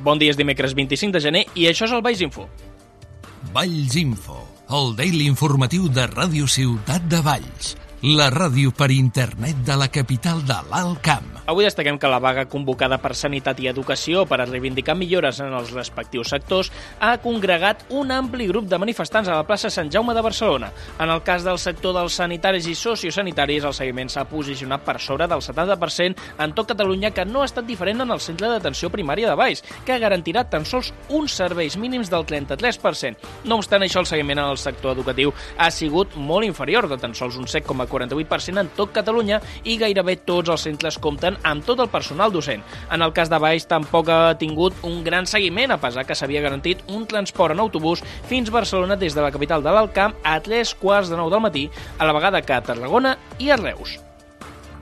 Bon dia, és dimecres 25 de gener i això és el Baix Info. Valls Info, el daily informatiu de Ràdio Ciutat de Valls, la ràdio per internet de la capital de l'Alt Camp. Avui destaquem que la vaga convocada per Sanitat i Educació per a reivindicar millores en els respectius sectors ha congregat un ampli grup de manifestants a la plaça Sant Jaume de Barcelona. En el cas del sector dels sanitaris i sociosanitaris, el seguiment s'ha posicionat per sobre del 70% en tot Catalunya, que no ha estat diferent en el centre d'atenció primària de Baix, que garantirà tan sols uns serveis mínims del 33%. No obstant això, el seguiment en el sector educatiu ha sigut molt inferior, de tan sols un 7,48% en tot Catalunya i gairebé tots els centres compten amb tot el personal docent. En el cas de Baix tampoc ha tingut un gran seguiment, a pesar que s'havia garantit un transport en autobús fins a Barcelona des de la capital de l'Alt Camp a tres quarts de nou del matí, a la vegada que a Tarragona i a Reus.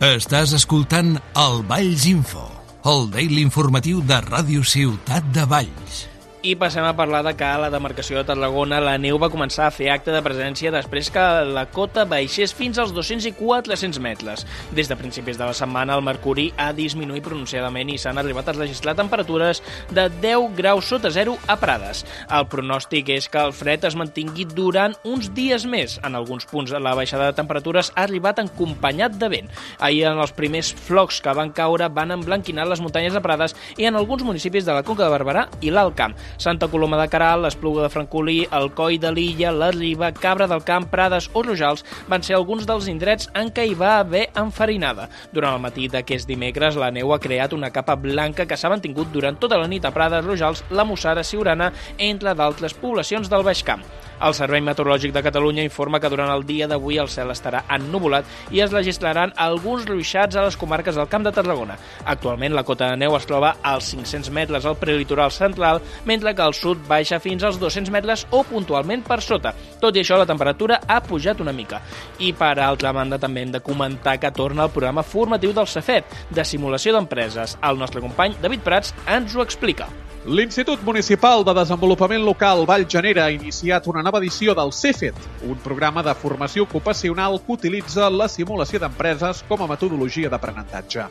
Estàs escoltant el Valls Info, el daily informatiu de Ràdio Ciutat de Valls. I passem a parlar de que a la demarcació de Tarragona la neu va començar a fer acte de presència després que la cota baixés fins als 200 i 400 metres. Des de principis de la setmana el mercuri ha disminuït pronunciadament i s'han arribat a registrar temperatures de 10 graus sota zero a Prades. El pronòstic és que el fred es mantingui durant uns dies més. En alguns punts la baixada de temperatures ha arribat acompanyat de vent. Ahir en els primers flocs que van caure van emblanquinar les muntanyes de Prades i en alguns municipis de la Conca de Barberà i l'Alt. Santa Coloma de Caral, l'Espluga de Francolí, el Coi de l'Illa, la Riba, Cabra del Camp, Prades o Rojals van ser alguns dels indrets en què hi va haver enfarinada. Durant el matí d'aquest dimecres, la neu ha creat una capa blanca que s'ha mantingut durant tota la nit a Prades, Rojals, la Mossara, Siurana, entre d'altres poblacions del Baix Camp. El Servei Meteorològic de Catalunya informa que durant el dia d'avui el cel estarà ennubulat i es registraran alguns ruixats a les comarques del Camp de Tarragona. Actualment la cota de neu es troba als 500 metres al prelitoral central, mentre que al sud baixa fins als 200 metres o puntualment per sota. Tot i això, la temperatura ha pujat una mica. I per altra banda també hem de comentar que torna el programa formatiu del Cefet, de simulació d'empreses. El nostre company David Prats ens ho explica. L'Institut Municipal de Desenvolupament Local Vallgenera ha iniciat una nova edició del CEFET, un programa de formació ocupacional que utilitza la simulació d'empreses com a metodologia d'aprenentatge.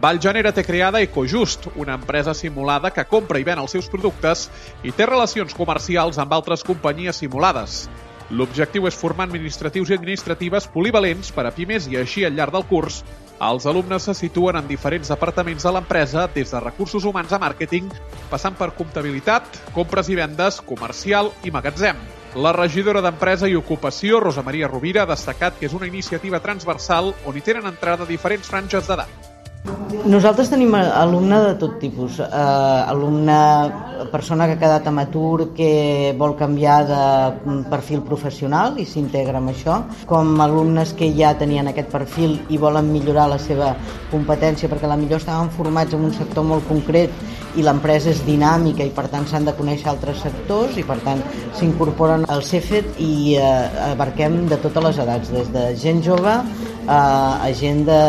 Vallgenera té creada Ecojust, una empresa simulada que compra i ven els seus productes i té relacions comercials amb altres companyies simulades. L'objectiu és formar administratius i administratives polivalents per a pimes i així al llarg del curs els alumnes se situen en diferents departaments de l'empresa, des de recursos humans a màrqueting, passant per comptabilitat, compres i vendes, comercial i magatzem. La regidora d'Empresa i Ocupació, Rosa Maria Rovira, ha destacat que és una iniciativa transversal on hi tenen entrada diferents franges d'edat. Nosaltres tenim alumne de tot tipus. Uh, alumne, persona que ha quedat amb atur, que vol canviar de perfil professional i s'integra amb això, com alumnes que ja tenien aquest perfil i volen millorar la seva competència perquè la millor estaven formats en un sector molt concret i l'empresa és dinàmica i per tant s'han de conèixer altres sectors i per tant s'incorporen al CEFET i eh, abarquem de totes les edats, des de gent jove a, gent de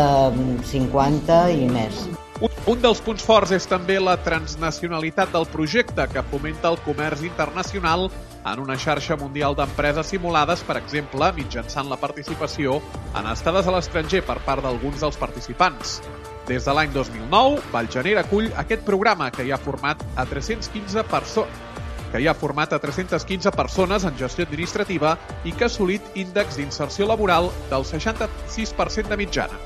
50 i més. Un, un dels punts forts és també la transnacionalitat del projecte, que fomenta el comerç internacional en una xarxa mundial d'empreses simulades, per exemple, mitjançant la participació en estades a l'estranger per part d'alguns dels participants. Des de l'any 2009, Vallgenera acull aquest programa que hi ha format a 315 persones que hi ha format a 315 persones en gestió administrativa i que ha assolit índex d'inserció laboral del 66% de mitjana.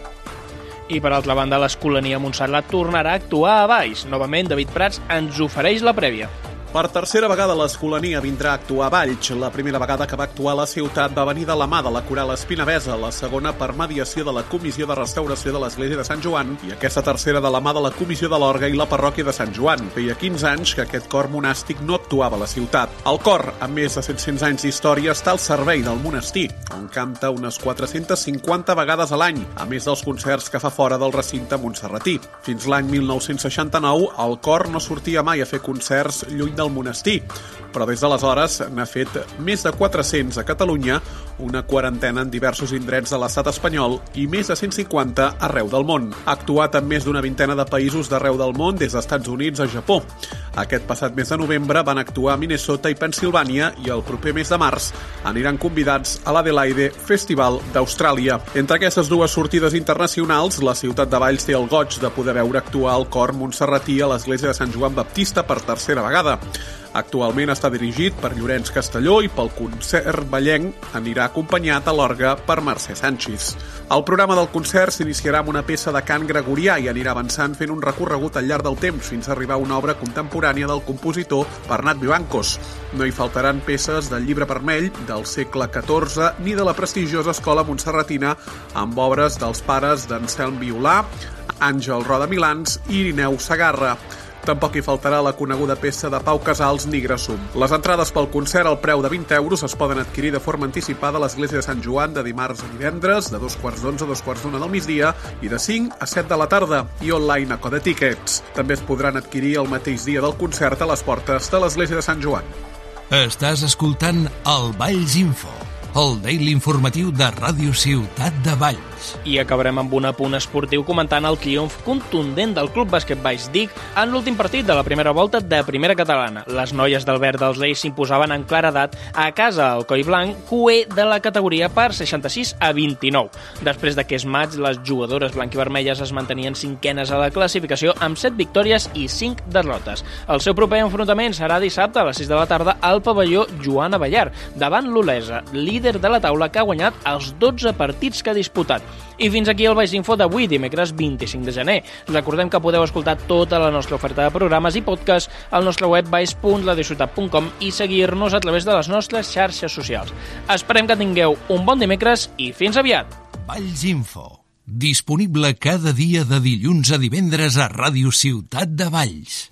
I per altra banda, l'Escolania Montserrat tornarà a actuar a Baix. Novament, David Prats ens ofereix la prèvia. Per tercera vegada l'Escolania vindrà a actuar a Valls. La primera vegada que va actuar a la ciutat va venir de la mà de la Coral Espinavesa, la segona per mediació de la Comissió de Restauració de l'Església de Sant Joan i aquesta tercera de la mà de la Comissió de l'Orga i la Parròquia de Sant Joan. Feia 15 anys que aquest cor monàstic no actuava a la ciutat. El cor, amb més de 700 anys d'història, està al servei del monestir, on canta unes 450 vegades a l'any, a més dels concerts que fa fora del recinte montserratí. Fins l'any 1969, el cor no sortia mai a fer concerts lluny del monestir, però des d'aleshores n'ha fet més de 400 a Catalunya, una quarantena en diversos indrets de l'estat espanyol i més de 150 arreu del món. Ha actuat en més d'una vintena de països d'arreu del món, des dels Estats Units a Japó. Aquest passat mes de novembre van actuar a Minnesota i Pensilvània i el proper mes de març aniran convidats a l'Adelaide Festival d'Austràlia. Entre aquestes dues sortides internacionals, la ciutat de Valls té el goig de poder veure actuar el cor montserratí a l'església de Sant Joan Baptista per tercera vegada. Actualment està dirigit per Llorenç Castelló i pel concert ballenc anirà acompanyat a l'orga per Mercè Sánchez. El programa del concert s'iniciarà amb una peça de cant gregorià i anirà avançant fent un recorregut al llarg del temps fins a arribar a una obra contemporània del compositor Bernat Vivancos. No hi faltaran peces del llibre vermell del segle XIV ni de la prestigiosa escola montserratina amb obres dels pares d'Anselm Violà, Àngel Roda Milans i Irineu Sagarra. Tampoc hi faltarà la coneguda peça de Pau Casals Nigrasum. Les entrades pel concert al preu de 20 euros es poden adquirir de forma anticipada a l'església de Sant Joan de dimarts a divendres, de dos quarts d'onze a dos quarts d'una del migdia i de 5 a 7 de la tarda i online a Code Tickets. També es podran adquirir el mateix dia del concert a les portes de l'església de Sant Joan. Estàs escoltant el Valls Info, el daily informatiu de Ràdio Ciutat de Valls. I acabarem amb un apunt esportiu comentant el triomf contundent del Club Bàsquet Baix Dic en l'últim partit de la primera volta de Primera Catalana. Les noies del verd dels Leis s'imposaven en claredat a casa al Coi Blanc, QE de la categoria per 66 a 29. Després d'aquest maig, les jugadores blanquivermelles es mantenien cinquenes a la classificació amb 7 victòries i 5 derrotes. El seu proper enfrontament serà dissabte a les 6 de la tarda al pavelló Joana Ballar, davant l'Olesa, líder de la taula que ha guanyat els 12 partits que ha disputat. I fins aquí el Baix Info d'avui, dimecres 25 de gener. Recordem que podeu escoltar tota la nostra oferta de programes i podcast al nostre web baix.ladiciutat.com i seguir-nos a través de les nostres xarxes socials. Esperem que tingueu un bon dimecres i fins aviat! Valls Info. Disponible cada dia de dilluns a divendres a Ràdio Ciutat de Valls.